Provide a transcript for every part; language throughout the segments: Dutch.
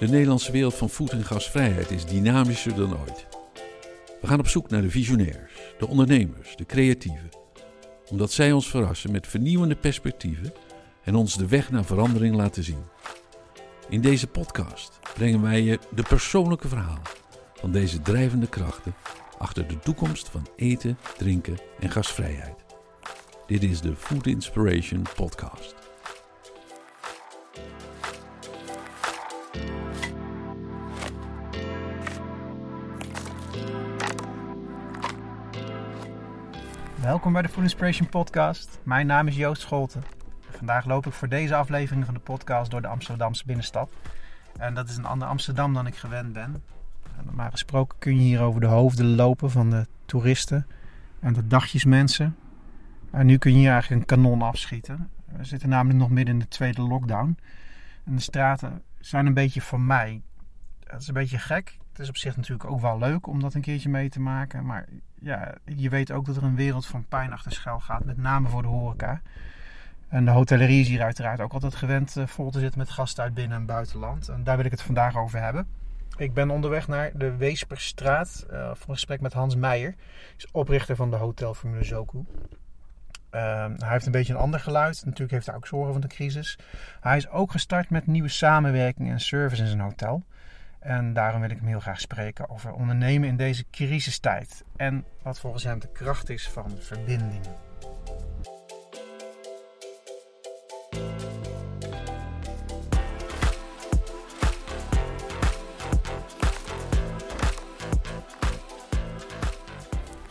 De Nederlandse wereld van voed- en gasvrijheid is dynamischer dan ooit. We gaan op zoek naar de visionairs, de ondernemers, de creatieven. Omdat zij ons verrassen met vernieuwende perspectieven en ons de weg naar verandering laten zien. In deze podcast brengen wij je de persoonlijke verhalen van deze drijvende krachten achter de toekomst van eten, drinken en gasvrijheid. Dit is de Food Inspiration Podcast. Welkom bij de Food Inspiration Podcast. Mijn naam is Joost Scholten. Vandaag loop ik voor deze aflevering van de podcast door de Amsterdamse binnenstad. En dat is een ander Amsterdam dan ik gewend ben. En normaal gesproken kun je hier over de hoofden lopen van de toeristen en de dagjesmensen. En nu kun je hier eigenlijk een kanon afschieten. We zitten namelijk nog midden in de tweede lockdown. En de straten zijn een beetje van mij. Het is een beetje gek. Is op zich natuurlijk ook wel leuk om dat een keertje mee te maken. Maar ja, je weet ook dat er een wereld van pijn achter schuil gaat. Met name voor de horeca. En de hotellerie is hier uiteraard ook altijd gewend eh, vol te zitten met gasten uit binnen- en buitenland. En daar wil ik het vandaag over hebben. Ik ben onderweg naar de Weesperstraat uh, voor een gesprek met Hans Meijer. Is oprichter van de hotelformule Zoku. Uh, hij heeft een beetje een ander geluid. Natuurlijk heeft hij ook zorgen van de crisis. Hij is ook gestart met nieuwe samenwerking en service in zijn hotel. En daarom wil ik hem heel graag spreken over ondernemen in deze crisistijd. En wat volgens hem de kracht is van verbindingen.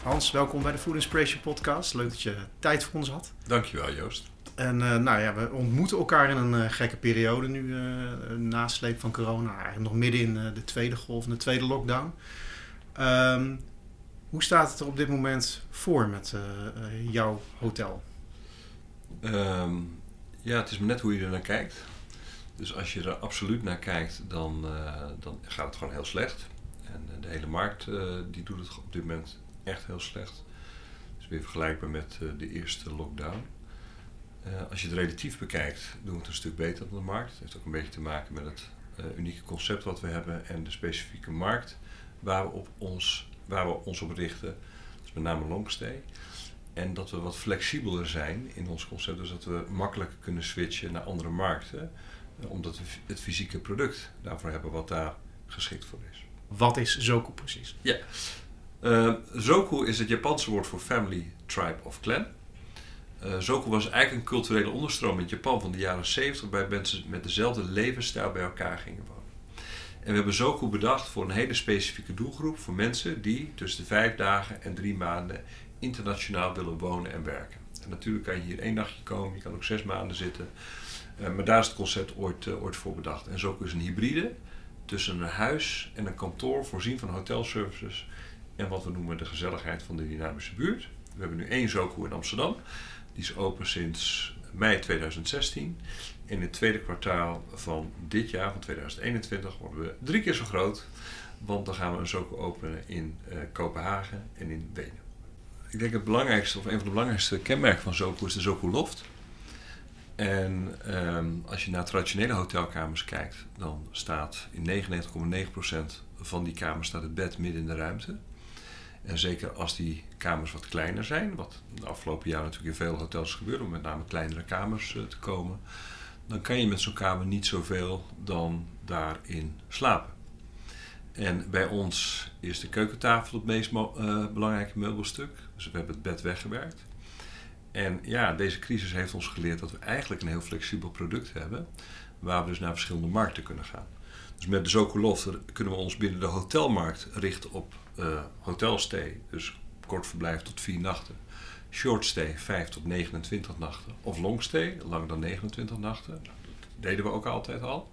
Hans, welkom bij de Food Inspiration Podcast. Leuk dat je tijd voor ons had. Dankjewel Joost. En uh, nou ja, we ontmoeten elkaar in een uh, gekke periode nu, uh, nasleep van corona. Eigenlijk nog midden in de tweede golf, de tweede lockdown. Um, hoe staat het er op dit moment voor met jouw hotel? Um, ja, het is net hoe je er naar kijkt. Dus als je er absoluut naar kijkt, dan, dan gaat het gewoon heel slecht. En de hele markt die doet het op dit moment echt heel slecht. Is weer vergelijkbaar met de eerste lockdown. Uh, als je het relatief bekijkt, doen we het een stuk beter dan de markt. Het heeft ook een beetje te maken met het uh, unieke concept wat we hebben en de specifieke markt waar we, op ons, waar we ons op richten. Dat is met name longstay. En dat we wat flexibeler zijn in ons concept, dus dat we makkelijker kunnen switchen naar andere markten, uh, omdat we het fysieke product daarvoor hebben wat daar geschikt voor is. Wat is Zoku precies? Ja, Zoku is het Japanse woord voor family, tribe of clan. Uh, Zoku was eigenlijk een culturele onderstroom in Japan van de jaren 70, waarbij mensen met dezelfde levensstijl bij elkaar gingen wonen. En we hebben Zoku bedacht voor een hele specifieke doelgroep, voor mensen die tussen de vijf dagen en drie maanden internationaal willen wonen en werken. En natuurlijk kan je hier één dagje komen, je kan ook zes maanden zitten, uh, maar daar is het concept ooit, uh, ooit voor bedacht. En Zoku is een hybride tussen een huis en een kantoor voorzien van hotelservices en wat we noemen de gezelligheid van de dynamische buurt. We hebben nu één Zoku in Amsterdam. Die is open sinds mei 2016. In het tweede kwartaal van dit jaar, van 2021, worden we drie keer zo groot. Want dan gaan we een Zoku openen in uh, Kopenhagen en in Wenen. Ik denk het belangrijkste, of een van de belangrijkste kenmerken van Zoku is de Zoku Loft. En um, als je naar traditionele hotelkamers kijkt, dan staat in 99,9% van die kamers staat het bed midden in de ruimte. En zeker als die kamers wat kleiner zijn, wat de afgelopen jaren natuurlijk in veel hotels gebeurt, om met name kleinere kamers uh, te komen, dan kan je met zo'n kamer niet zoveel dan daarin slapen. En bij ons is de keukentafel het meest uh, belangrijke meubelstuk. Dus we hebben het bed weggewerkt. En ja, deze crisis heeft ons geleerd dat we eigenlijk een heel flexibel product hebben, waar we dus naar verschillende markten kunnen gaan. Dus met de Zokolov kunnen we ons binnen de hotelmarkt richten op uh, hotelstay, dus kort verblijf tot vier nachten. Short stay 5 tot 29 nachten. Of long stay, lang dan 29 nachten. Dat deden we ook altijd al.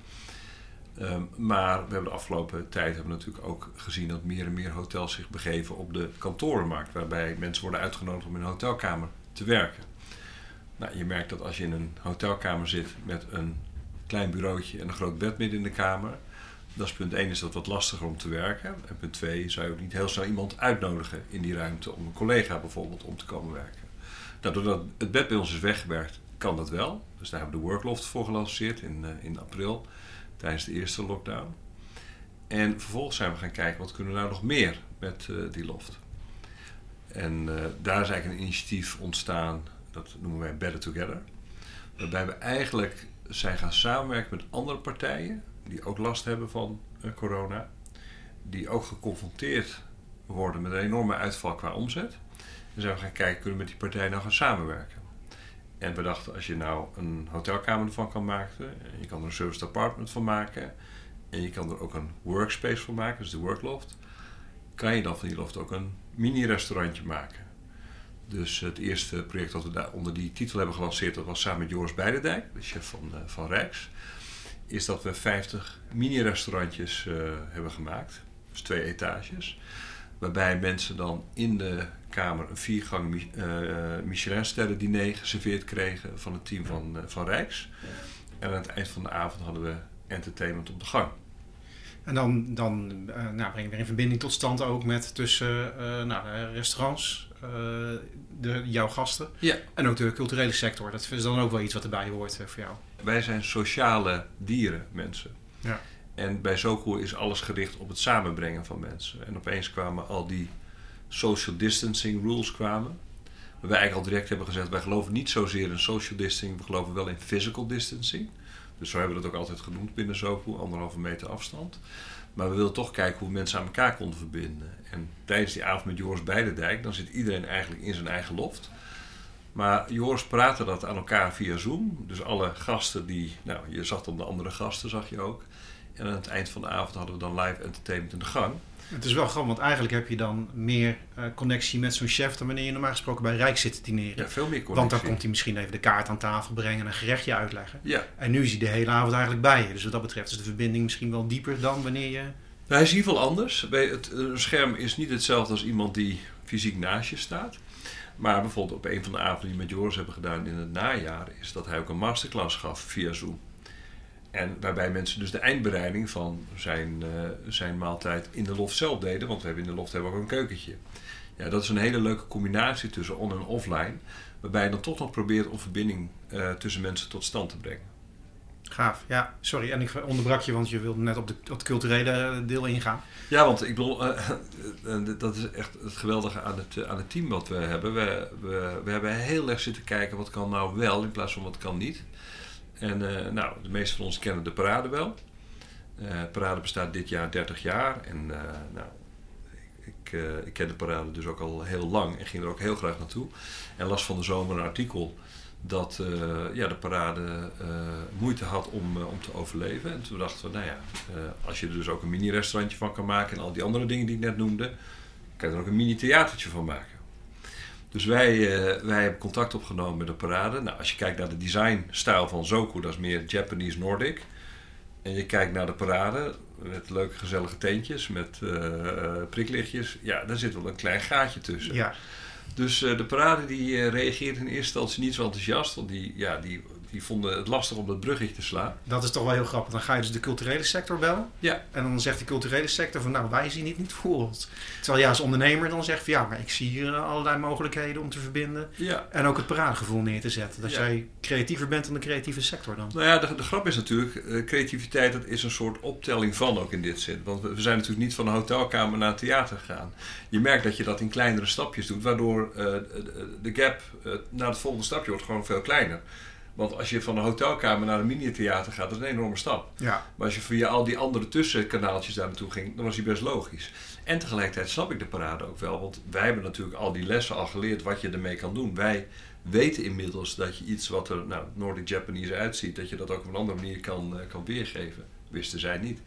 Um, maar we hebben de afgelopen tijd hebben we natuurlijk ook gezien dat meer en meer hotels zich begeven op de kantorenmarkt. Waarbij mensen worden uitgenodigd om in een hotelkamer te werken. Nou, je merkt dat als je in een hotelkamer zit met een klein bureautje en een groot bed midden in de kamer. Dat is punt 1 is dat wat lastiger om te werken. En punt 2 zou je ook niet heel snel iemand uitnodigen in die ruimte om een collega bijvoorbeeld om te komen werken. Nou, doordat het bed bij ons is weggewerkt, kan dat wel. Dus daar hebben we de Workloft voor gelanceerd in, uh, in april tijdens de eerste lockdown. En vervolgens zijn we gaan kijken wat kunnen we nou nog meer met uh, die loft. En uh, daar is eigenlijk een initiatief ontstaan, dat noemen wij Better Together. Waarbij we eigenlijk zijn gaan samenwerken met andere partijen die ook last hebben van uh, corona. Die ook geconfronteerd worden met een enorme uitval qua omzet. En zijn we gaan kijken, kunnen we met die partijen nou gaan samenwerken? En we dachten, als je nou een hotelkamer ervan kan maken, je kan er een service apartment van maken, en je kan er ook een workspace van maken, dus de workloft, kan je dan van die loft ook een mini-restaurantje maken. Dus het eerste project dat we daar onder die titel hebben gelanceerd, dat was samen met Joris Beidendijk, de chef van, uh, van Rijks, is dat we 50 mini-restaurantjes uh, hebben gemaakt, dus twee etages, waarbij mensen dan in de kamer een viergang uh, Michelinsterren diner geserveerd kregen van het team van, van Rijks. En aan het eind van de avond hadden we entertainment op de gang. En dan, dan nou, breng je weer een verbinding tot stand ook met tussen uh, nou, restaurants, uh, de, jouw gasten ja. en ook de culturele sector. Dat is dan ook wel iets wat erbij hoort voor jou. Wij zijn sociale dieren, mensen. Ja. En bij Zoco is alles gericht op het samenbrengen van mensen. En opeens kwamen al die social distancing rules kwamen. Waar wij eigenlijk al direct hebben gezegd, wij geloven niet zozeer in social distancing, we geloven wel in physical distancing. Dus zo hebben we dat ook altijd genoemd binnen Zopo, anderhalve meter afstand. Maar we wilden toch kijken hoe mensen aan elkaar konden verbinden. En tijdens die avond met Joris Beidendijk, dan zit iedereen eigenlijk in zijn eigen loft. Maar Joris praatte dat aan elkaar via Zoom. Dus alle gasten die, nou, je zag dan de andere gasten, zag je ook. En aan het eind van de avond hadden we dan live entertainment in de gang. Het is wel grappig, want eigenlijk heb je dan meer uh, connectie met zo'n chef dan wanneer je normaal gesproken bij Rijk zit te dineren. Ja, veel meer connectie. Want dan komt hij misschien even de kaart aan tafel brengen en een gerechtje uitleggen. Ja. En nu is hij de hele avond eigenlijk bij je. Dus wat dat betreft is de verbinding misschien wel dieper dan wanneer je... Nou, hij is in ieder geval anders. Bij het een scherm is niet hetzelfde als iemand die fysiek naast je staat. Maar bijvoorbeeld op een van de avonden die we met Joris hebben gedaan in het najaar... is dat hij ook een masterclass gaf via Zoom. En waarbij mensen dus de eindbereiding van zijn, uh, zijn maaltijd in de loft zelf deden. Want we hebben in de loft hebben ook een keukentje. Ja, dat is een hele leuke combinatie tussen on- en offline. Waarbij je dan toch nog probeert om verbinding uh, tussen mensen tot stand te brengen. Gaaf, ja. Sorry, en ik onderbrak je, want je wilde net op, de, op het culturele deel ingaan. Ja, want ik bedoel, uh, dat is echt het geweldige aan het, aan het team wat we hebben. We, we, we hebben heel erg zitten kijken wat kan nou wel in plaats van wat kan niet. En nou, de meeste van ons kennen de parade wel. Parade bestaat dit jaar 30 jaar. En nou, ik, ik, ken de parade dus ook al heel lang en ging er ook heel graag naartoe. En las van de zomer een artikel dat ja, de parade moeite had om, om te overleven. En toen dachten we, nou ja, als je er dus ook een mini-restaurantje van kan maken en al die andere dingen die ik net noemde, kan je er ook een mini-theatertje van maken. Dus wij, wij hebben contact opgenomen met de parade. Nou, als je kijkt naar de designstijl van Zoku, dat is meer Japanese Nordic. En je kijkt naar de parade met leuke gezellige teentjes, met priklichtjes. Ja, daar zit wel een klein gaatje tussen. Ja. Dus uh, de parade die reageert in eerste instantie niet zo enthousiast. Want die, ja, die, die vonden het lastig om dat bruggetje te slaan. Dat is toch wel heel grappig. Dan ga je dus de culturele sector bellen. Ja. En dan zegt de culturele sector van nou wij zien het niet voor ons. Terwijl jij als ondernemer dan zegt van ja maar ik zie hier allerlei mogelijkheden om te verbinden. Ja. En ook het paradegevoel neer te zetten. Dat ja. jij creatiever bent dan de creatieve sector dan. Nou ja, de, de grap is natuurlijk, uh, creativiteit dat is een soort optelling van ook in dit zin. Want we, we, zijn natuurlijk niet van een hotelkamer naar een theater gegaan. Je merkt dat je dat in kleinere stapjes doet. Waardoor uh, de, de gap uh, naar het volgende stapje wordt gewoon veel kleiner. Want als je van een hotelkamer naar een mini-theater gaat, dat is een enorme stap. Ja. Maar als je via al die andere tussenkanaaltjes daar naartoe ging, dan was die best logisch. En tegelijkertijd snap ik de parade ook wel, want wij hebben natuurlijk al die lessen al geleerd wat je ermee kan doen. Wij weten inmiddels dat je iets wat er nou, Nordic Japanese uitziet, dat je dat ook op een andere manier kan, uh, kan weergeven. Wisten zij niet.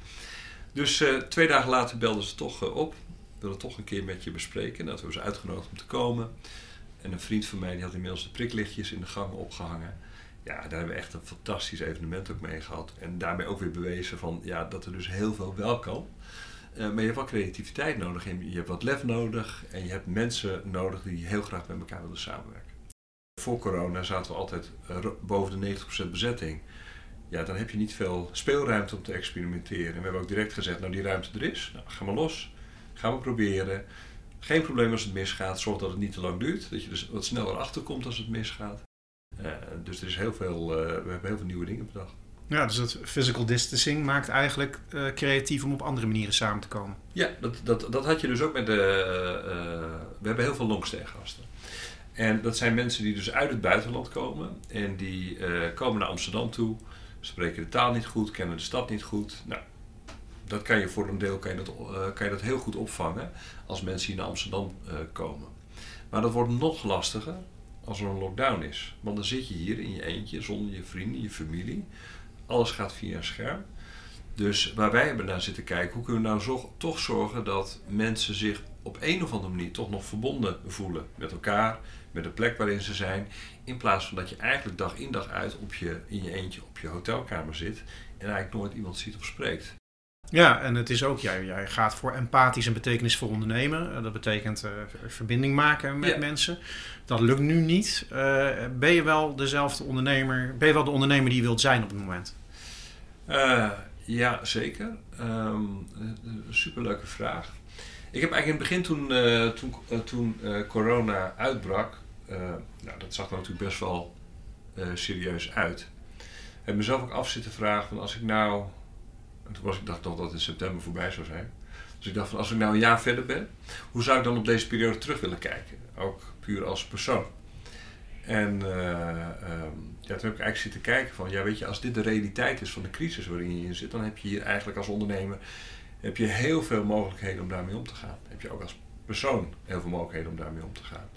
Dus uh, twee dagen later belden ze toch uh, op. Wilden toch een keer met je bespreken. Dat we ze uitgenodigd om te komen. En een vriend van mij die had inmiddels de priklichtjes in de gang opgehangen ja, daar hebben we echt een fantastisch evenement ook mee gehad. En daarmee ook weer bewezen van, ja, dat er dus heel veel wel kan. Uh, maar je hebt wel creativiteit nodig. Je hebt wat lef nodig. En je hebt mensen nodig die heel graag met elkaar willen samenwerken. Voor corona zaten we altijd uh, boven de 90% bezetting. Ja, dan heb je niet veel speelruimte om te experimenteren. En we hebben ook direct gezegd, nou die ruimte er is. Nou, ga maar los. Gaan we proberen. Geen probleem als het misgaat. Zorg dat het niet te lang duurt. Dat je dus wat sneller achterkomt als het misgaat. Uh, dus er is heel veel, uh, we hebben heel veel nieuwe dingen bedacht. Ja, dus het physical distancing maakt eigenlijk uh, creatief om op andere manieren samen te komen. Ja, dat, dat, dat had je dus ook met de... we hebben heel veel longstay-gasten. En dat zijn mensen die dus uit het buitenland komen. En die komen naar Amsterdam toe. Spreken de taal niet goed, kennen de stad niet goed. Nou, dat kan je voor een deel kan je dat, kan je dat heel goed opvangen als mensen hier naar Amsterdam komen. Maar dat wordt nog lastiger als er een lockdown is. Want dan zit je hier in je eentje, zonder je vrienden, je familie. Alles gaat via een scherm. Dus waar wij hebben naar zitten kijken, hoe kunnen we nou toch zorgen dat mensen zich op een of andere manier toch nog verbonden voelen met elkaar, met de plek waarin ze zijn. In plaats van dat je eigenlijk dag in dag uit op je, in je eentje op je hotelkamer zit en eigenlijk nooit iemand ziet of spreekt. Ja, en het is ook, jij, jij gaat voor empathisch en betekenisvol ondernemen. Uh, dat betekent uh, verbinding maken met mensen. Dat lukt nu niet. Uh, ben je wel dezelfde ondernemer, ben je wel de ondernemer die je wilt zijn op het moment? ja, zeker. Um, superleuke vraag. Ik heb eigenlijk in het begin toen, toen, toen corona uitbrak, nou, dat zag er natuurlijk best wel serieus uit. Heb mezelf ook af zitten vragen van als ik nou toen was ik, dacht nog dat het in september voorbij zou zijn. Dus ik dacht van als ik nou een jaar verder ben, hoe zou ik dan op deze periode terug willen kijken? Ook puur als persoon. En uh, ja, toen heb ik eigenlijk zitten kijken van, ja weet je, als dit de realiteit is van de crisis waarin je in zit, dan heb je hier eigenlijk als ondernemer heb je heel veel mogelijkheden om daarmee om te gaan. Heb je ook als persoon heel veel mogelijkheden om daarmee om te gaan.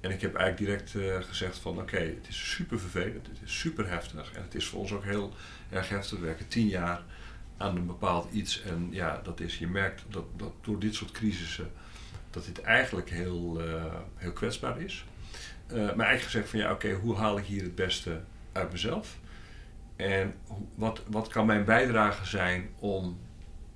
En ik heb eigenlijk direct uh, gezegd van oké, het is super vervelend, het is super heftig en het is voor ons ook heel erg heftig. We werken tien jaar aan een bepaald iets. En ja, dat is, je merkt dat, dat door dit soort crisissen, dat dit eigenlijk heel, uh, heel kwetsbaar is. Uh, maar eigenlijk gezegd van ja, oké, hoe haal ik hier het beste uit mezelf? En wat, wat kan mijn bijdrage zijn om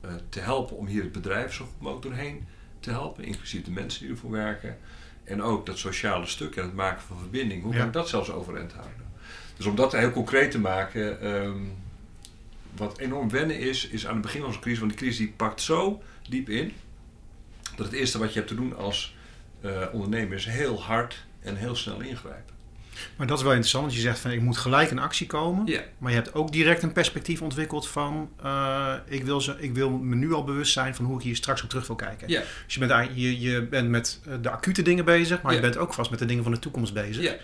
uh, te helpen om hier het bedrijf zo goed mogelijk doorheen te helpen, inclusief de mensen die ervoor werken. En ook dat sociale stuk en het maken van verbinding, hoe kan ik dat zelfs overeind houden? Dus om dat heel concreet te maken, um, wat enorm wennen is, is aan het begin van zo'n crisis, want die crisis die pakt zo diep in, dat het eerste wat je hebt te doen als uh, ondernemer is heel hard en heel snel ingrijpen. Maar dat is wel interessant, want je zegt van ik moet gelijk in actie komen. Maar je hebt ook direct een perspectief ontwikkeld van uh, ik, wil ze, ik wil me nu al bewust zijn van hoe ik hier straks op terug wil kijken. Dus je bent, je, je bent met eh, de acute dingen bezig, maar je bent ook vast met de dingen van de toekomst bezig.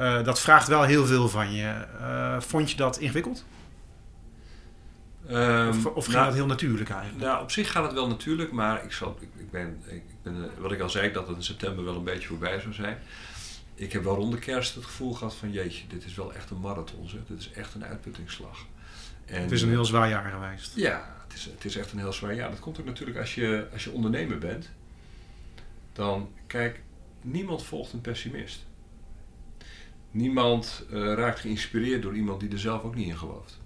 Uh, dat vraagt wel heel veel van je. vond je dat ingewikkeld? Um, of, of gaat nou, het heel natuurlijk eigenlijk? Nou, op zich gaat het wel natuurlijk, maar ik, zal, ik, ik ben, ik ben, wat ik al zei, dat het in september wel een beetje voorbij zou zijn. Ik heb wel rond de kerst het gevoel gehad van jeetje, dit is wel echt een marathon. Zeg. Dit is echt een uitputtingsslag. En, het is een heel zwaar jaar geweest. Ja, het is, het is echt een heel zwaar jaar. Dat komt ook natuurlijk als je, als je ondernemer bent. Dan, kijk, niemand volgt een pessimist. Niemand uh, raakt geïnspireerd door iemand die er zelf ook niet in gelooft.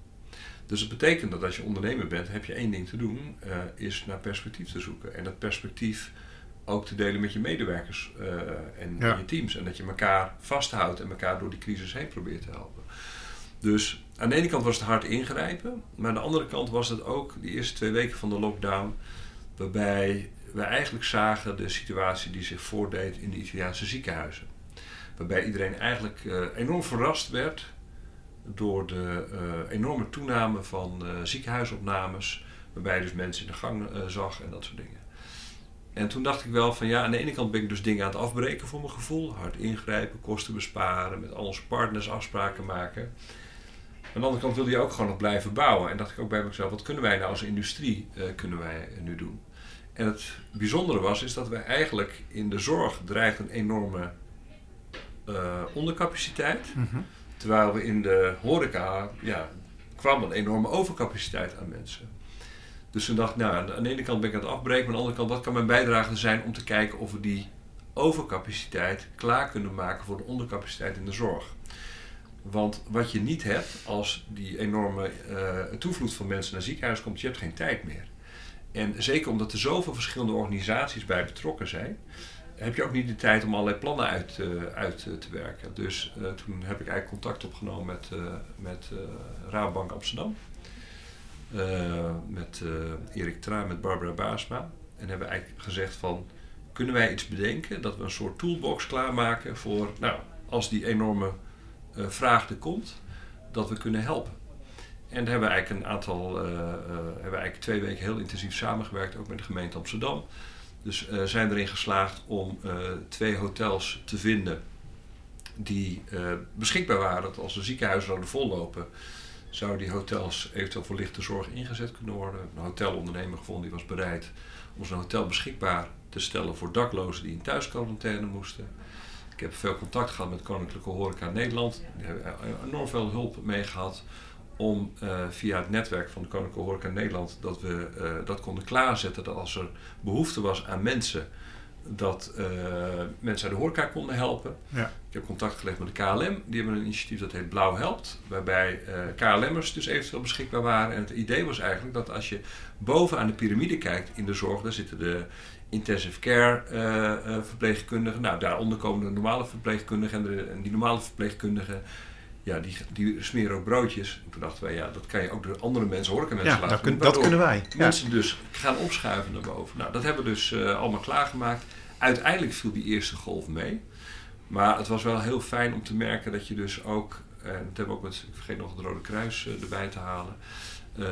Dus het betekent dat als je ondernemer bent, heb je één ding te doen, uh, is naar perspectief te zoeken. En dat perspectief ook te delen met je medewerkers uh, en ja. je teams. En dat je elkaar vasthoudt en elkaar door die crisis heen probeert te helpen. Dus aan de ene kant was het hard ingrijpen, maar aan de andere kant was het ook die eerste twee weken van de lockdown, waarbij we eigenlijk zagen de situatie die zich voordeed in de Italiaanse ziekenhuizen. Waarbij iedereen eigenlijk uh, enorm verrast werd door de uh, enorme toename van uh, ziekenhuisopnames, waarbij je dus mensen in de gang uh, zag en dat soort dingen. En toen dacht ik wel van ja, aan de ene kant ben ik dus dingen aan het afbreken voor mijn gevoel, hard ingrijpen, kosten besparen, met al onze partners afspraken maken. Aan de andere kant wilde je ook gewoon nog blijven bouwen. En dacht ik ook bij mezelf, wat kunnen wij nou als industrie kunnen wij nu doen? En het bijzondere was, is dat wij eigenlijk in de zorg dreigt een enorme ondercapaciteit. -hmm. Terwijl we in de horeca, ja, kwam een enorme overcapaciteit aan mensen. Dus toen dacht ik, nou, aan de ene kant ben ik aan het afbreken, maar aan de andere kant, wat kan mijn bijdrage zijn om te kijken of we die overcapaciteit klaar kunnen maken voor de ondercapaciteit in de zorg. Want wat je niet hebt als die enorme uh, toevloed van mensen naar ziekenhuis komt, je hebt geen tijd meer. En zeker omdat er zoveel verschillende organisaties bij betrokken zijn, heb je ook niet de tijd om allerlei plannen uit, uh, uit uh, te werken. Dus uh, toen heb ik eigenlijk contact opgenomen met, met Rabobank Amsterdam. met Erik Traan, met Barbara Baasma. En hebben eigenlijk gezegd van, kunnen wij iets bedenken dat we een soort toolbox klaarmaken voor, nou, als die enorme vraag er komt, dat we kunnen helpen. En daar hebben we eigenlijk een aantal, hebben we eigenlijk twee weken heel intensief samengewerkt, ook met de gemeente Amsterdam. Dus uh, zijn erin geslaagd om twee hotels te vinden die beschikbaar waren. Dat als de ziekenhuizen zouden vollopen, zouden die hotels eventueel voor lichte zorg ingezet kunnen worden. Een hotelondernemer gevonden die was bereid om zijn hotel beschikbaar te stellen voor daklozen die in thuisquarantaine moesten. Ik heb veel contact gehad met Koninklijke Horeca Nederland. Die hebben enorm veel hulp mee gehad om uh, via het netwerk van de Koninklijke Horeca Nederland dat we uh, dat konden klaarzetten dat als er behoefte was aan mensen, dat uh, mensen uit de horeca konden helpen. Ja. Ik heb contact gelegd met de KLM. Die hebben een initiatief dat heet Blauw Helpt. Waarbij KLM'ers dus eventueel beschikbaar waren. En het idee was eigenlijk dat als je bovenaan de piramide kijkt in de zorg, daar zitten de intensive care verpleegkundigen. Nou, daaronder komen de normale verpleegkundigen. En, de, en die normale verpleegkundigen ja, die, die smeren ook broodjes. En toen dachten wij, ja, dat kan je ook door andere mensen, horeca mensen ja, laten dat kunnen wij. Mensen dus gaan opschuiven naar boven. Nou, dat hebben we dus uh, allemaal klaargemaakt. Uiteindelijk viel die eerste golf mee. Maar het was wel heel fijn om te merken dat je dus ook, en dat hebben we ook met, ik vergeet nog het Rode Kruis uh, erbij te halen. Uh,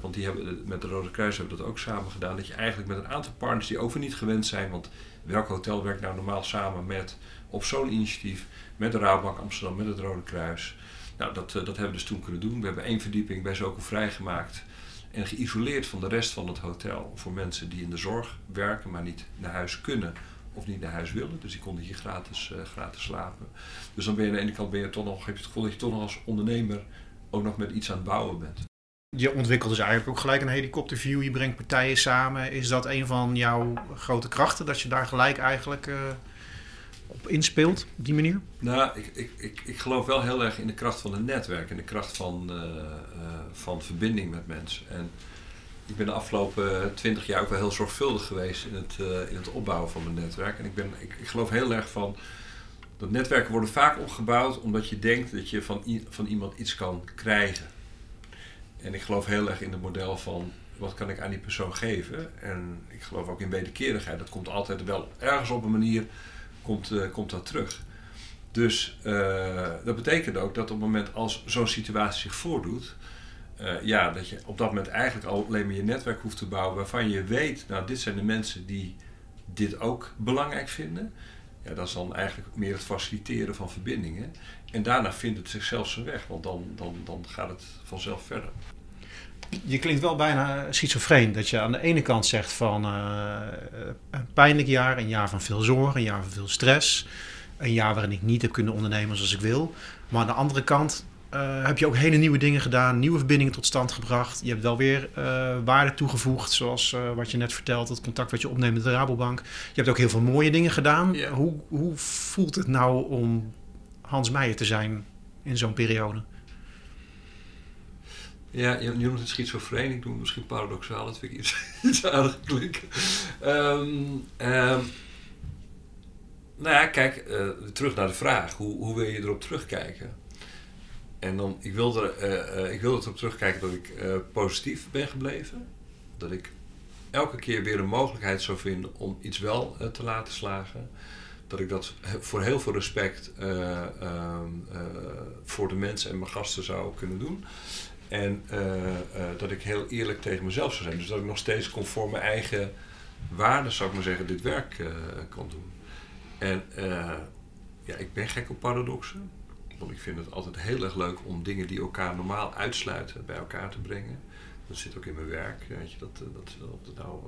want die hebben, met de Rode Kruis hebben we dat ook samen gedaan. Dat je eigenlijk met een aantal partners die over niet gewend zijn. Want welk hotel werkt nou normaal samen met op zo'n initiatief? met de Raadbank Amsterdam, met het Rode Kruis. Nou, dat, eh, dat hebben we dus toen kunnen doen. We hebben één verdieping bij Zoco vrijgemaakt en geïsoleerd van de rest van het hotel voor mensen die in de zorg werken, maar niet naar huis kunnen of niet naar huis willen. Dus die konden hier gratis, gratis slapen. Dus dan ben je aan de ene kant ben je toch nog, heb je het gevoel dat je toch nog als ondernemer ook nog met iets aan het bouwen bent. Je ontwikkelt dus eigenlijk ook gelijk een helikopterview. Je brengt partijen samen. Is dat een van jouw grote krachten? Dat je daar gelijk eigenlijk... Uh op inspeelt op die manier? Nou, ik, ik, ik, ik geloof wel heel erg in de kracht van het netwerk en de kracht van, uh, uh, van verbinding met mensen. En ik ben de afgelopen twintig jaar ook wel heel zorgvuldig geweest in het, in het opbouwen van mijn netwerk. En ik, ben, ik, ik geloof heel erg van dat netwerken worden vaak opgebouwd omdat je denkt dat je van, van iemand iets kan krijgen. En ik geloof heel erg in het model van wat kan ik aan die persoon geven. En ik geloof ook in wederkerigheid. Dat komt altijd wel ergens op een manier komt, uh, komt dat terug. Dus uh, dat betekent ook dat op het moment als zo'n situatie zich voordoet, uh, ja, dat je op dat moment eigenlijk al alleen maar je netwerk hoeft te bouwen waarvan je weet, nou, dit zijn de mensen die dit ook belangrijk vinden. Ja, dat is dan eigenlijk meer het faciliteren van verbindingen. En daarna vindt het zichzelf zijn weg, want dan, dan, dan gaat het vanzelf verder je klinkt wel bijna schizofreen. Dat je aan de ene kant zegt van uh, een pijnlijk jaar, een jaar van veel zorg, een jaar van veel stress. Een jaar waarin ik niet heb kunnen ondernemen zoals ik wil. Maar aan de andere kant uh, heb je ook hele nieuwe dingen gedaan, nieuwe verbindingen tot stand gebracht. Je hebt wel weer uh, waarde toegevoegd, zoals wat je net vertelt, het contact wat je opneemt met de Rabobank. Je hebt ook heel veel mooie dingen gedaan. Hoe, hoe voelt het nou om Hans Meijer te zijn in zo'n periode? Ja, je, noemt het schizofreen. Ik doe het misschien paradoxaal. Dat vind ik iets, aardig klinken. Um, nou ja, kijk, uh, terug naar de vraag. Hoe, hoe wil je erop terugkijken? En dan, ik wil, er, uh, uh, ik wil erop terugkijken dat ik positief ben gebleven. Dat ik elke keer weer een mogelijkheid zou vinden om iets wel te laten slagen. Dat ik dat voor heel veel respect ehm, voor de mensen en mijn gasten zou kunnen doen. En uh, uh, dat ik heel eerlijk tegen mezelf zou zijn. Dus dat ik nog steeds conform mijn eigen waarden, zou ik maar zeggen, dit werk uh, kan doen. En ja, ik ben gek op paradoxen. Want ik vind het altijd heel erg leuk om dingen die elkaar normaal uitsluiten bij elkaar te brengen. Dat zit ook in mijn werk. Weet je, dat, dat, dat nou,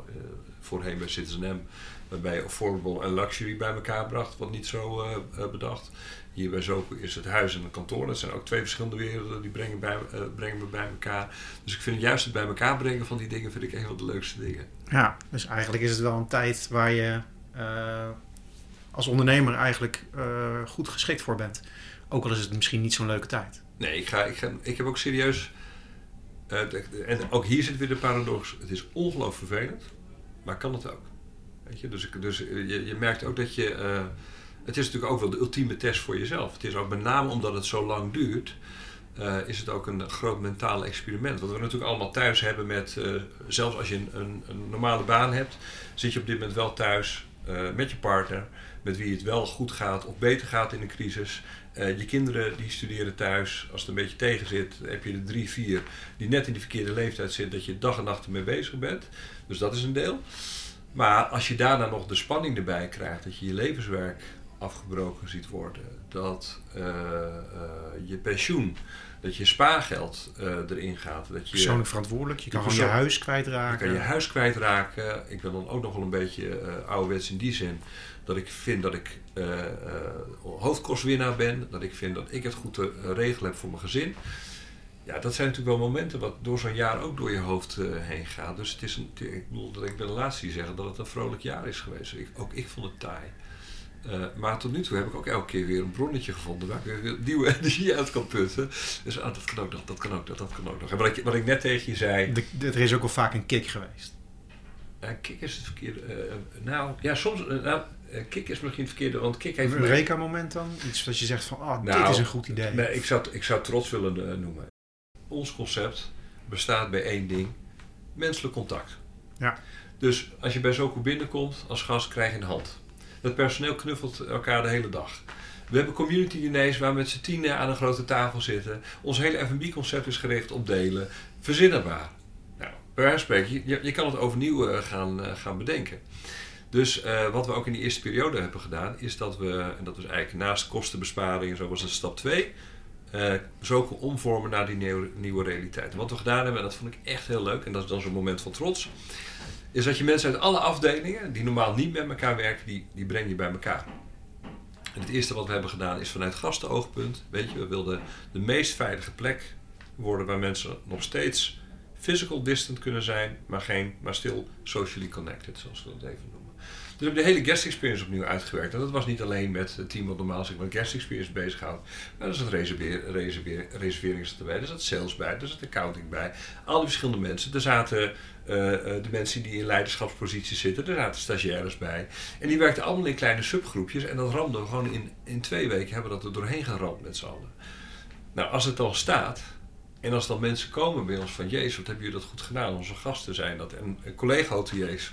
voorheen bij Citizen M, waarbij affordable en luxury bij elkaar bracht, wat niet zo bedacht. Hier bij is het huis en het kantoor. Dat zijn ook twee verschillende werelden, die brengen, bij, uh, brengen we bij elkaar. Dus ik vind juist het bij elkaar brengen van die dingen vind ik een van de leukste dingen. Ja, dus eigenlijk is het wel een tijd waar je uh, als ondernemer eigenlijk uh, goed geschikt voor bent. Ook al is het misschien niet zo'n leuke tijd. Nee, ik, ga, ik, ga, ik heb ook serieus... en ook hier zit weer de paradox. Het is ongelooflijk vervelend, maar kan het ook. Weet je? Dus, dus je, je merkt ook dat je het is natuurlijk ook wel de ultieme test voor jezelf. Het is ook met name omdat het zo lang duurt, is het ook een groot mentaal experiment. Wat we natuurlijk allemaal thuis hebben met, zelfs als je een, een, normale baan hebt, zit je op dit moment wel thuis met je partner, met wie het wel goed gaat of beter gaat in een crisis. Je kinderen die studeren thuis. Als het een beetje tegen zit, heb je er drie, vier die net in de verkeerde leeftijd zitten, dat je dag en nacht ermee bezig bent. Dus dat is een deel. Maar als je daarna nog de spanning erbij krijgt, dat je je levenswerk afgebroken ziet worden, dat je pensioen dat je spaargeld erin gaat. Dat je, Persoonlijk verantwoordelijk, je kan gewoon je huis kwijtraken. Je kan je huis kwijtraken. Ik ben dan ook nog wel een beetje ouderwets in die zin. Dat ik vind dat ik hoofdkostwinnaar ben. Dat ik vind dat ik het goed te regelen heb voor mijn gezin. Ja, dat zijn natuurlijk wel momenten wat door zo'n jaar ook door je hoofd heen gaat. Dus het is een, ik bedoel dat ik ben de laatste die zeggen dat het een vrolijk jaar is geweest. Ik, ook ik vond het taai. Uh, maar tot nu toe heb ik ook elke keer weer een bronnetje gevonden waar ik weer nieuwe energie uit kan putten. Dus ah, dat kan ook nog, dat kan ook nog, dat kan ook nog. En wat ik, wat ik net tegen je zei. De, er is ook al vaak een kick geweest. Uh, kick is het verkeerde. Uh, nou, ja, soms. nou, kick is misschien het verkeerde, want kick heeft. Een reka-moment dan? Iets dat je zegt van, ah, oh, nou, dit is een goed idee. Nee, ik zou, ik zou trots willen noemen. Ons concept bestaat bij één ding: menselijk contact. Ja. Dus als je bij Zoco binnenkomt als gast, krijg je een hand. Het personeel knuffelt elkaar de hele dag. We hebben community diners waar we met z'n tienen aan een grote tafel zitten. Ons hele F&B-concept is gericht op delen. Verzinnenbaar. Nou, bij wijze van spreken, je, je kan het overnieuw uh, gaan, gaan bedenken. Dus uh, wat we ook in die eerste periode hebben gedaan, is dat we, en dat was eigenlijk naast kostenbesparingen, zo was het stap 2, uh, zo omvormen naar die nieuwe, nieuwe realiteit. En wat we gedaan hebben, en dat vond ik echt heel leuk, en dat is dan zo'n moment van trots, is dat je mensen uit alle afdelingen, die normaal niet met elkaar werken, die, die breng je bij elkaar. En het eerste wat we hebben gedaan is vanuit gastenoogpunt, weet je, we wilden de meest veilige plek worden waar mensen nog steeds physical distant kunnen zijn, maar, geen, maar still socially connected, zoals we dat even noemen. We hebben de hele guest experience opnieuw uitgewerkt. En dat was niet alleen met het team wat normaal zich met guest experience bezighoudt. Maar er zat reserveringen erbij, er zat sales bij, er zat accounting bij. Al die verschillende mensen. Er zaten uh, de mensen die in leiderschapsposities zitten, er zaten stagiaires bij. En die werkten allemaal in kleine subgroepjes. En dat ramden we gewoon in, in twee weken hebben we dat er doorheen geramd met z'n allen. Nou, als het dan staat, en als dan mensen komen bij ons van... Jezus, wat hebben jullie dat goed gedaan? Onze gasten zijn dat. En collega-hoteliers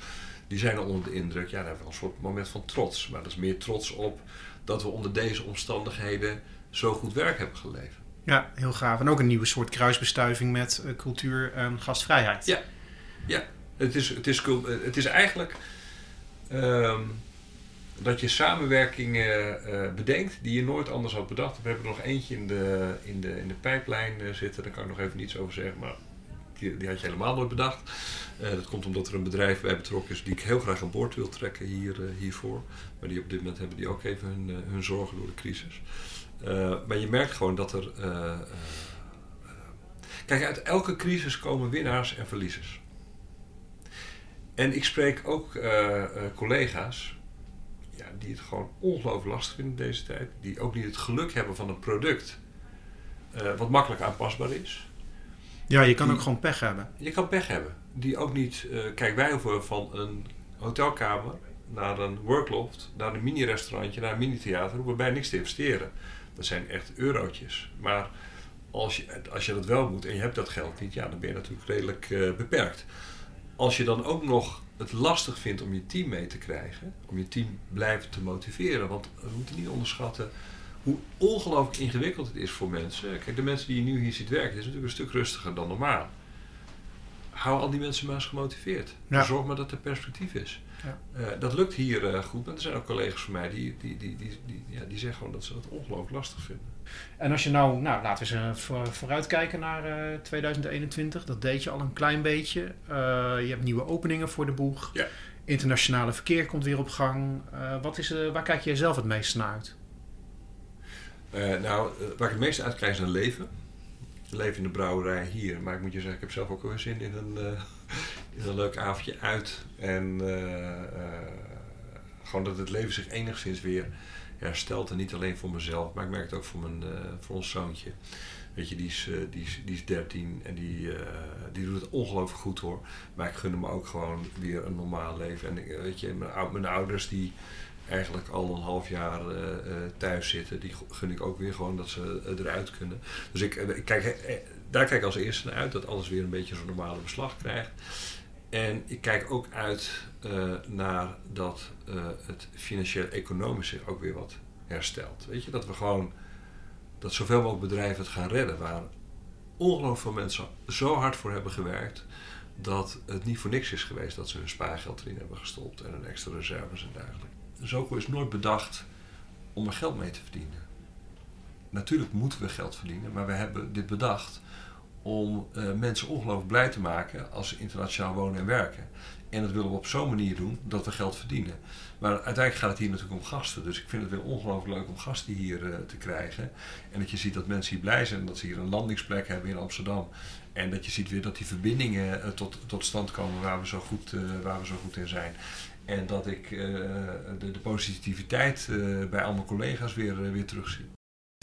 die zijn onder de indruk. Ja, daar hebben we een soort moment van trots. Maar dat is meer trots op dat we onder deze omstandigheden zo goed werk hebben geleverd. Ja, heel gaaf. En ook een nieuwe soort kruisbestuiving met uh, cultuur en gastvrijheid. Ja, ja. Het, is, het, is, het is eigenlijk um, dat je samenwerkingen uh, bedenkt die je nooit anders had bedacht. We hebben er nog eentje in de, in de, in de pijplijn uh, zitten, daar kan ik nog even niets over zeggen. Maar die, die had je helemaal nooit bedacht. Uh, dat komt omdat er een bedrijf bij betrokken is die ik heel graag aan boord wil trekken hier, uh, hiervoor. Maar die op dit moment hebben die ook even hun, uh, hun zorgen door de crisis. maar je merkt gewoon dat er. kijk, uit elke crisis komen winnaars en verliezers. En ik spreek ook collega's ja, die het gewoon ongelooflijk lastig vinden deze tijd. Die ook niet het geluk hebben van een product wat makkelijk aanpasbaar is. Ja, je kan ook gewoon pech hebben. Je kan pech hebben. Die ook niet... Uh, kijk, wij hoeven van een hotelkamer naar een workloft, naar een mini-restaurantje, naar een mini-theater, hoeven bij niks te investeren. Dat zijn echt eurotjes. Maar als je, als je dat wel moet en je hebt dat geld niet, ja, dan ben je natuurlijk redelijk uh, beperkt. Als je dan ook nog het lastig vindt om je team mee te krijgen, om je team blijven te motiveren, want we moeten niet onderschatten hoe ongelooflijk ingewikkeld het is voor mensen. Kijk, de mensen die je nu hier ziet werken, is natuurlijk een stuk rustiger dan normaal. Hou al die mensen maar eens gemotiveerd. Zorg maar dat er perspectief is. Ja. Uh, dat lukt hier uh, goed, maar er zijn ook collega's van mij die, die, die, die, die, ja, die zeggen gewoon dat ze dat ongelooflijk lastig vinden. En als je nou, nou laten we eens voor, vooruitkijken naar uh, 2021, dat deed je al een klein beetje. je hebt nieuwe openingen voor de boeg. Ja. Internationale verkeer komt weer op gang. wat is, waar kijk je zelf het meest naar uit? Uh, nou, eh, waar ik het meeste uit is een leven. Ik leef in de brouwerij hier, maar ik moet je zeggen, ik heb zelf ook wel zin in een, uh, in een leuk avondje uit. En gewoon dat het leven zich enigszins weer herstelt. En niet alleen voor mezelf, maar ik merk het ook voor, mijn, voor ons zoontje. Weet je, die is, die is, die is 13 en die, die doet het ongelooflijk goed hoor. Maar ik gun hem ook gewoon weer een normaal leven. En weet je, mijn ouders die eigenlijk al een half jaar uh, thuis zitten. Die gun ik ook weer gewoon dat ze eruit kunnen. Dus ik, kijk, daar kijk ik als eerste naar uit dat alles weer een beetje zo'n normale beslag krijgt. En ik kijk ook uit naar dat het financieel-economisch zich ook weer wat herstelt. Weet je, dat we gewoon dat zoveel mogelijk bedrijven het gaan redden. Waar ongelooflijk veel mensen zo hard voor hebben gewerkt dat het niet voor niks is geweest dat ze hun spaargeld erin hebben gestopt en hun extra reserves en dergelijke. Zoko is nooit bedacht om er geld mee te verdienen. Natuurlijk moeten we geld verdienen, maar we hebben dit bedacht om uh, mensen ongelooflijk blij te maken als ze internationaal wonen en werken. En dat willen we op zo'n manier doen dat we geld verdienen. Maar uiteindelijk gaat het hier natuurlijk om gasten. Dus ik vind het weer ongelooflijk leuk om gasten hier uh, te krijgen. En dat je ziet dat mensen hier blij zijn. Dat ze hier een landingsplek hebben in Amsterdam. En dat je ziet weer dat die verbindingen uh, tot, tot stand komen waar we, zo goed, waar we zo goed in zijn. En dat ik de, de, positiviteit bij al mijn collega's weer, weer terugzie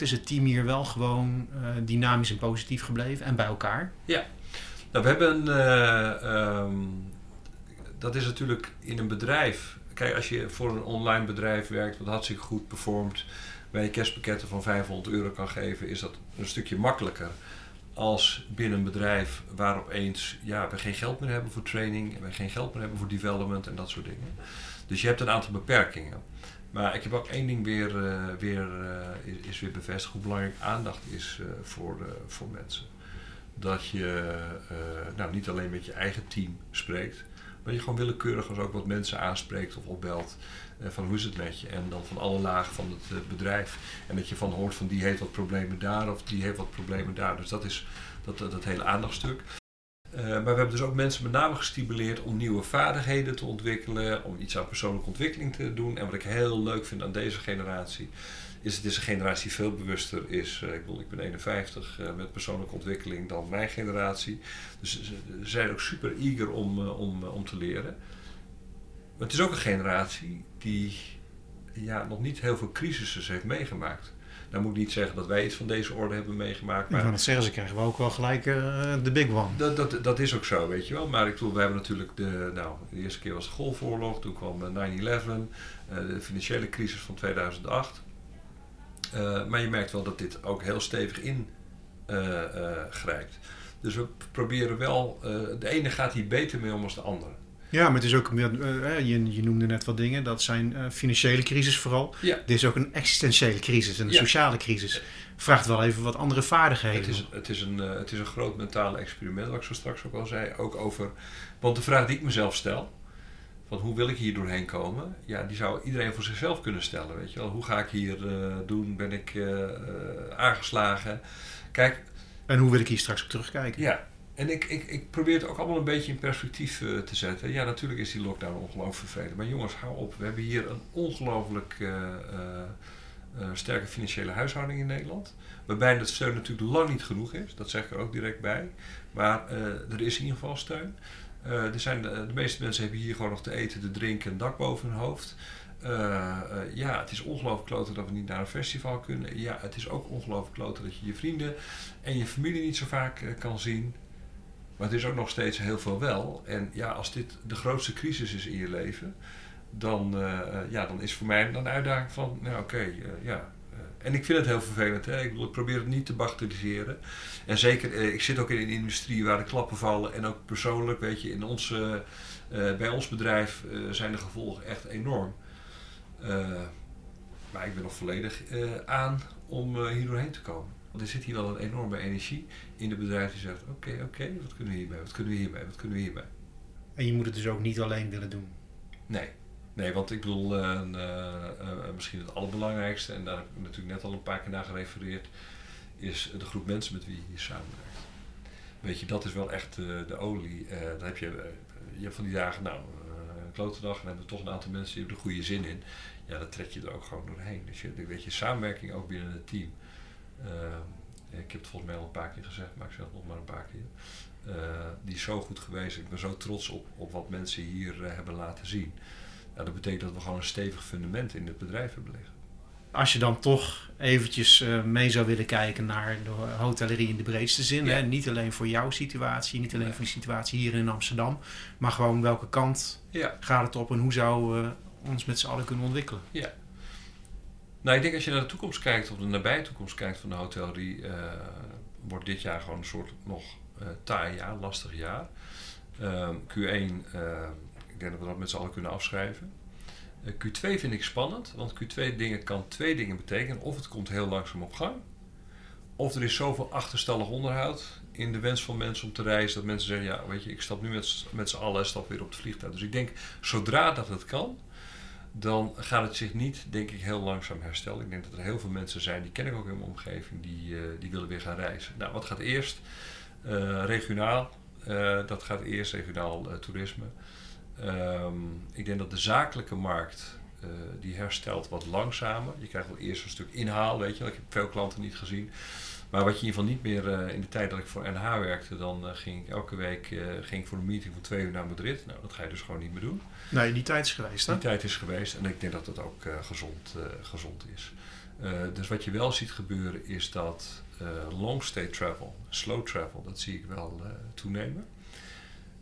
is het team hier wel gewoon dynamisch en positief gebleven en bij elkaar? Ja, nou, we hebben. Um, dat is natuurlijk in een bedrijf. Kijk, als je voor een online bedrijf werkt, wat hartstikke goed performt, waar je kerstpakketten van 500 euro kan geven, is dat een stukje makkelijker als binnen een bedrijf waar opeens ja, we geen geld meer hebben voor training, we geen geld meer hebben voor development en dat soort dingen. Dus je hebt een aantal beperkingen. Maar ik heb ook één ding weer, uh, weer, uh, is, weer bevestigd, hoe belangrijk aandacht is uh, voor, voor mensen. Dat je nou, niet alleen met je eigen team spreekt, maar je gewoon willekeurig als ook wat mensen aanspreekt of opbelt. Van hoe is het met je? En dan van alle lagen van het bedrijf. En dat je van hoort van die heeft wat problemen daar of die heeft wat problemen daar. Dus dat is dat, dat hele aandachtstuk. Maar we hebben dus ook mensen met name gestimuleerd om nieuwe vaardigheden te ontwikkelen, om iets aan persoonlijke ontwikkeling te doen. En wat ik heel leuk vind aan deze generatie, is is een generatie veel bewuster is. Ik bedoel, ik ben 51 uh, met persoonlijke ontwikkeling dan mijn generatie. Dus ze zijn ook super eager om, om, om te leren. Maar het is ook een generatie die ja, nog niet heel veel crisissen heeft meegemaakt. Nou moet ik niet zeggen dat wij iets van deze orde hebben meegemaakt. Maar dat zeggen, ze krijgen we ook wel gelijk uh, de big one. Dat, dat, dat is ook zo, weet je wel. Maar ik bedoel, we hebben natuurlijk de, nou, de eerste keer was de Golfoorlog, toen kwam 9-11, uh, de financiële crisis van 2008. Uh, maar je merkt wel dat dit ook heel stevig ingrijpt. dus we proberen wel, de ene gaat hier beter mee om als de andere. Ja, maar het is ook, uh, je, je noemde net wat dingen, dat zijn uh, financiële crisis vooral. Ja. Dit is ook een existentiële crisis, een sociale crisis. Vraagt wel even wat andere vaardigheden. Het is, het is, een, uh, het is een groot mentale experiment, wat ik zo straks ook al zei. Ook over, want de vraag die ik mezelf stel, van hoe wil ik hier doorheen komen? Ja, die zou iedereen voor zichzelf kunnen stellen, weet je wel. Hoe ga ik hier doen? Ben ik aangeslagen? Kijk... En hoe wil ik hier straks op terugkijken? Ja, en ik, ik, ik probeer het ook allemaal een beetje in perspectief uh, te zetten. Ja, natuurlijk is die lockdown ongelooflijk vervelend. Maar jongens, hou op. We hebben hier een ongelooflijk uh, uh, sterke financiële huishouding in Nederland. Waarbij de steun natuurlijk lang niet genoeg is. Dat zeg ik er ook direct bij. Maar er is in ieder geval steun. er zijn de, meeste mensen hebben hier gewoon nog te eten, te drinken en dak boven hun hoofd. ja, het is ongelooflijk kloten dat we niet naar een festival kunnen. Ja, het is ook ongelooflijk kloten dat je je vrienden en je familie niet zo vaak kan zien. Maar het is ook nog steeds heel veel wel. En ja, als dit de grootste crisis is in je leven, dan, uh, ja, dan is voor mij een uitdaging van, nou oké, uh, ja. en ik vind het heel vervelend. Hè? Ik, bedoel, ik probeer het niet te bagatelliseren. En zeker, ik zit ook in een industrie waar de klappen vallen. En ook persoonlijk, weet je, in onze, bij ons bedrijf zijn de gevolgen echt enorm. maar ik ben nog volledig aan om hier doorheen te komen. Want er zit hier wel een enorme energie in de bedrijf die zegt: Oké, okay, oké, okay, wat kunnen we hiermee? Wat kunnen we hiermee? Wat kunnen we hiermee? En je moet het dus ook niet alleen willen doen. Nee, nee want ik bedoel, uh, uh, misschien het allerbelangrijkste, en daar heb ik natuurlijk net al een paar keer naar gerefereerd, is de groep mensen met wie je hier samenwerkt. Weet je, dat is wel echt de olie. dan heb je, je hebt van die dagen, nou, een klote dag, en dan hebben we toch een aantal mensen die hebben er goede zin in. Ja, dan trek je er ook gewoon doorheen. Dus je, weet je, samenwerking ook binnen het team. Uh, ik heb het volgens mij al een paar keer gezegd, maar ik zeg het nog maar een paar keer. Uh, die is zo goed geweest. Ik ben zo trots op, op wat mensen hier uh, hebben laten zien. Ja, dat betekent dat we gewoon een stevig fundament in het bedrijf hebben liggen. Als je dan toch eventjes mee zou willen kijken naar de hotellerie in de breedste zin. Ja. Hè? Niet alleen voor jouw situatie, niet alleen voor de situatie hier in Amsterdam. Maar gewoon welke kant ja. gaat het op en hoe zou we ons met z'n allen kunnen ontwikkelen. Ja, nou, ik denk als je naar de toekomst kijkt, of de nabije toekomst kijkt van de hotellerie, uh, wordt dit jaar gewoon een soort nog uh, taai jaar, lastig jaar. Uh, Q1, ik denk dat we dat met z'n allen kunnen afschrijven. Q2 vind ik spannend, want Q2 dingen kan twee dingen betekenen. Of het komt heel langzaam op gang, of er is zoveel achterstallig onderhoud in de wens van mensen om te reizen, dat mensen zeggen, ja, weet je, ik stap nu met, met z'n allen stap weer op het vliegtuig. Dus ik denk, zodra dat het kan, dan gaat het zich niet, denk ik, heel langzaam herstellen. Ik denk dat er heel veel mensen zijn, die ken ik ook in mijn omgeving, die, eh, die willen weer gaan reizen. Nou, wat gaat eerst? Eh, regionaal, eh, dat gaat eerst regionaal toerisme. Ehm, ik denk dat de zakelijke markt, die herstelt wat langzamer. Je krijgt wel eerst een stuk inhaal, weet je. Ik heb veel klanten niet gezien. Maar wat je in ieder geval niet meer, eh, in de tijd dat ik voor NH werkte, dan eh, ging ik elke week eh, ging ik voor een meeting van twee uur naar Madrid. Nou, dat ga je dus gewoon niet meer doen. Nee, die tijd is geweest, hè? Die tijd is geweest en ik denk dat dat ook gezond, gezond is. Dus wat je wel ziet gebeuren is dat long stay travel, slow travel, dat zie ik wel toenemen.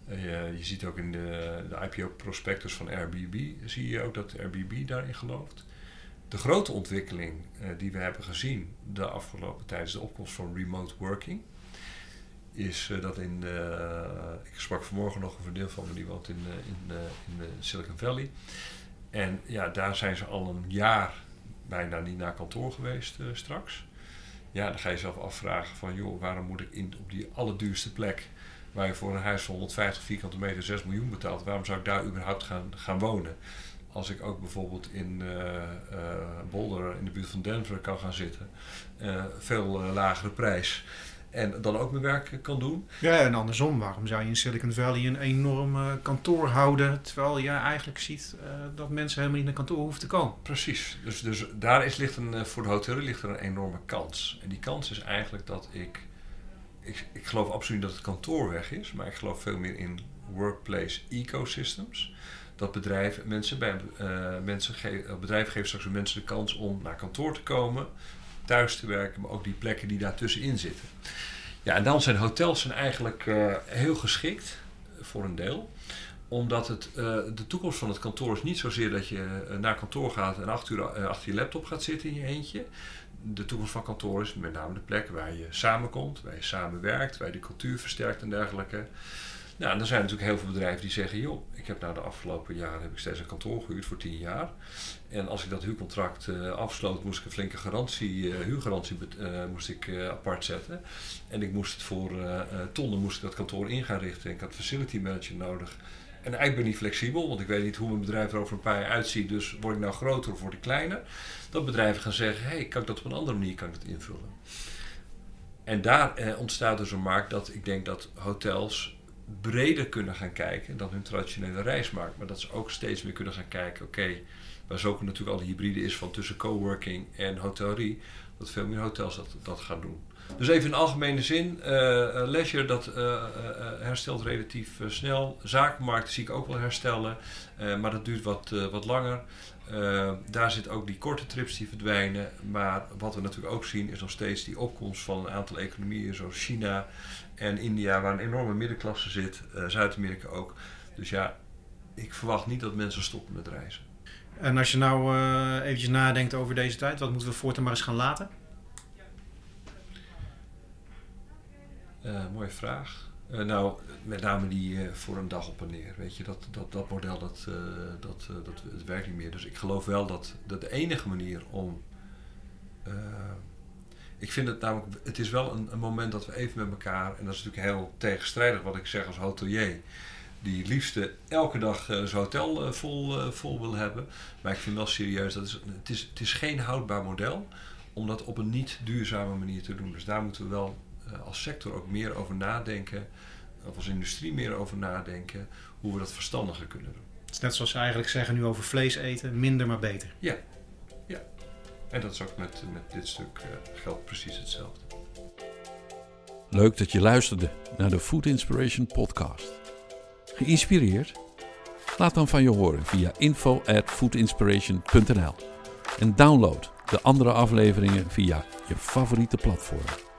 Je- je ziet ook in de, de IPO-prospectus van Airbnb, zie je ook dat Airbnb daarin gelooft. De grote ontwikkeling eh, die we hebben gezien de afgelopen tijd is de opkomst van remote working. Is eh, dat in, de- ik sprak vanmorgen nog een vriendin van me die woont in, eh, in, eh, in eh, Silicon Valley. En ja, daar zijn ze al een jaar bijna niet naar kantoor geweest eh, straks. Ja, dan ga je jezelf afvragen van, joh, waarom moet ik in, op die allerduurste plek, waar je voor een huis van 150 vierkante meter 6 miljoen betaalt, waarom zou ik daar überhaupt gaan, gaan wonen? Als ik ook bijvoorbeeld in eh, eh, Boulder, in de buurt van Denver, kan gaan zitten, eh, veel lagere prijs. En dan ook mijn werk kan doen. Ja, en andersom, waarom zou je in Silicon Valley een enorm kantoor houden, terwijl je eigenlijk ziet dat mensen helemaal niet naar kantoor hoeven te komen? Precies. Dus, dus daar is, ligt een, voor de hotelier ligt er een enorme kans. En die kans is eigenlijk dat ik, ik... Ik geloof absoluut dat het kantoor weg is. Maar ik geloof veel meer in workplace ecosystems. Dat bedrijven, mensen bij, eh, mensen eh, geven straks de mensen de kans om naar kantoor te komen. Thuis te werken, maar ook die plekken die daartussenin zitten. Ja, en dan zijn hotels zijn eigenlijk eh, heel geschikt voor een deel omdat het, de toekomst van het kantoor is niet zozeer dat je naar kantoor gaat en uur achter je laptop gaat zitten in je eentje. De toekomst van kantoor is met name de plek waar je samenkomt, waar je samenwerkt, waar je de cultuur versterkt en dergelijke. Nou, en er zijn natuurlijk heel veel bedrijven die zeggen, joh, ik heb nou de afgelopen jaren heb ik steeds een kantoor gehuurd voor tien jaar. En als ik dat huurcontract eh, afsloot, moest ik een flinke garantie, eh, huurgarantie eh, moest ik, apart zetten. En ik moest het voor tonnen moest ik dat kantoor in gaan richten. Ik had facility manager nodig. En eigenlijk ben ik niet flexibel, want ik weet niet hoe mijn bedrijf er over een paar jaar uitziet. Dus word ik nou groter of word ik kleiner? Dat bedrijven gaan zeggen, hé, hey, kan ik dat op een andere manier kan ik dat invullen? En daar eh, ontstaat dus een markt dat ik denk dat hotels breder kunnen gaan kijken dan hun traditionele reismarkt. Maar dat ze ook steeds meer kunnen gaan kijken, oké, waar zo ook natuurlijk al de hybride is van tussen coworking en hotellerie, dat veel meer hotels dat, dat gaan doen. Dus even in algemene zin, eh, leisure dat eh, herstelt relatief snel. Zakenmarkt zie ik ook wel herstellen, maar dat duurt wat, wat langer. Daar zit ook die korte trips die verdwijnen. Maar wat we natuurlijk ook zien is nog steeds die opkomst van een aantal economieën zoals China en India, waar een enorme middenklasse zit. eh, Zuid-Amerika ook. Dus ja, ik verwacht niet dat mensen stoppen met reizen. En als je nou eh, eventjes nadenkt over deze tijd, wat moeten we voortaan maar eens gaan laten? Eh, mooie vraag. Nou, met name die voor een dag op en neer. Weet je, dat, dat, dat model dat, dat, dat het werkt niet meer. Dus ik geloof wel dat, dat de enige manier om. Ik vind het namelijk, het is wel een, een moment dat we even met elkaar, en dat is natuurlijk heel tegenstrijdig wat ik zeg als hotelier, die liefste elke dag eh, zijn hotel eh, vol, eh, vol wil hebben. Maar ik vind wel serieus, dat is, het, is, het is geen houdbaar model om dat op een niet duurzame manier te doen. Dus daar moeten we wel als sector ook meer over nadenken, of als industrie meer over nadenken, hoe we dat verstandiger kunnen doen. Het is net zoals ze eigenlijk zeggen nu over vlees eten, minder maar beter. En dat is ook met, met dit stuk eh, geldt precies hetzelfde. Leuk dat je luisterde naar de Food Inspiration podcast. Geïnspireerd? Laat dan van je horen via info en download de andere afleveringen via je favoriete platform.